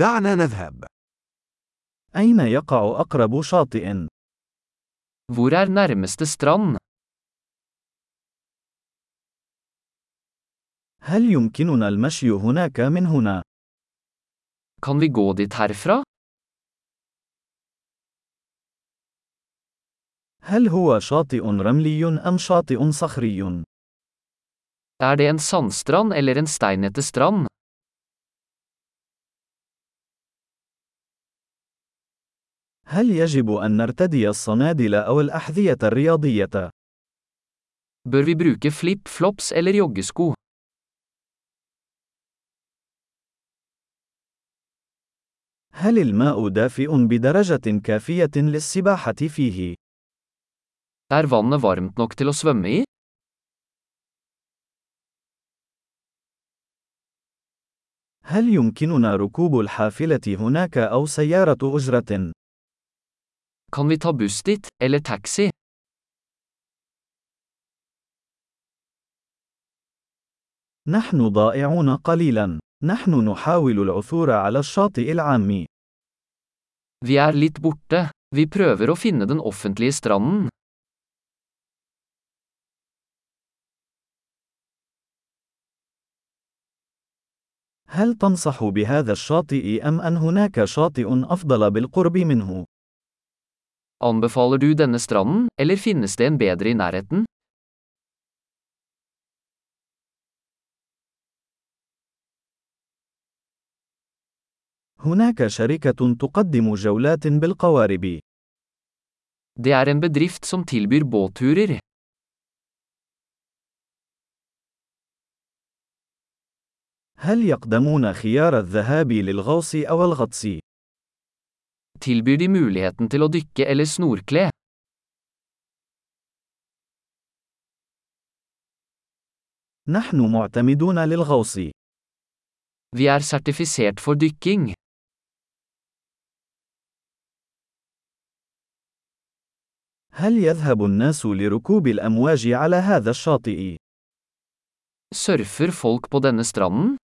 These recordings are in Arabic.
دعنا نذهب. أين يقع أقرب شاطئ؟ Hvor er nærmeste strand? هل يمكننا المشي هناك من هنا؟ Kan vi gå dit herfra? هل هو شاطئ رملي أم شاطئ صخري؟ Er det en sandstrand eller en steinete strand? هل يجب أن نرتدي الصنادل أو الأحذية الرياضية؟ Bør vi bruke flip-flops eller joggesko? هل الماء دافئ بدرجة كافية للسباحة فيه؟ Er vannet varmt nok til å svømme i? هل يمكننا ركوب الحافلة هناك أو سيارة أجرة؟ Kan vi ta buss dit, eller taxi? نحن ضائعون قليلا. نحن نحاول العثور على الشاطئ العام. Vi er litt borte. Vi prøver å finne den offentlige stranden. هل تنصح بهذا الشاطئ أم أن هناك شاطئ أفضل بالقرب منه؟ Anbefaler du denne stranden, eller finnes det en bedre i nærheten? هناك شركة تقدم جولات بالقوارب. Det er en bedrift som tilbyr båtturer. هل يقدمون خيار الذهاب للغوص أو الغطس؟ Tilbyr de muligheten til å dykke eller snorkle? نحن معتمدون للغوص. Vi er sertifisert for dykking. هل يذهب الناس لركوب الأمواج على هذا الشاطئ؟ Surfer folk på denne stranden?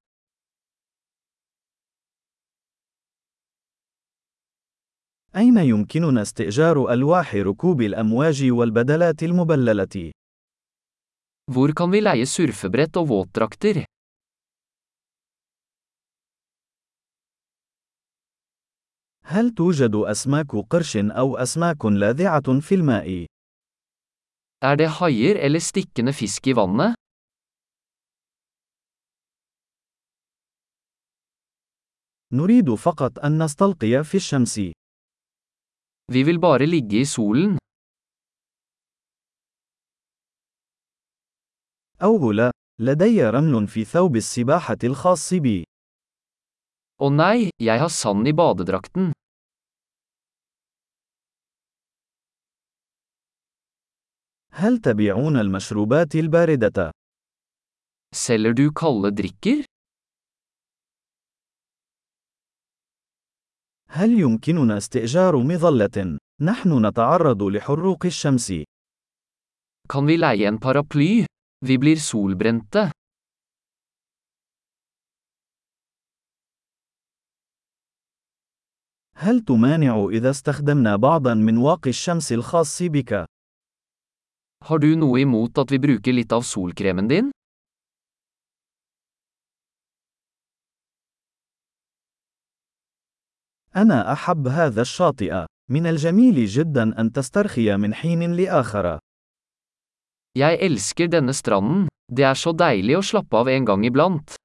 أين يمكننا استئجار ألواح ركوب الأمواج والبدلات المبللة؟ Hvor kan vi leie surfebrett og våtdrakter? هل توجد أسماك قرش أو أسماك لاذعة في الماء؟ Er det haier eller stikkende fisk i vannet? نريد فقط أن نستلقي في الشمس. Vi vil bare ligge i solen. أوه لا، لدي رمل في ثوب السباحة الخاص بي. Å nei, jeg har sand i badedrakten. هل تبيعون المشروبات الباردة؟ Selger du kalde drikker? هل يمكننا استئجار مظلة؟ نحن نتعرض لحروق الشمس. Kan vi leie en paraply? Vi blir solbrente. هل تمانع إذا استخدمنا بعضا من واقي الشمس الخاص بك؟ Har du noe imot at vi bruker litt av solkremen din? أنا أحب هذا الشاطئ. من الجميل جدا أن تسترخي من حين لآخر. Jeg elsker denne stranden. Det er så deilig å slappe av en gang iblant.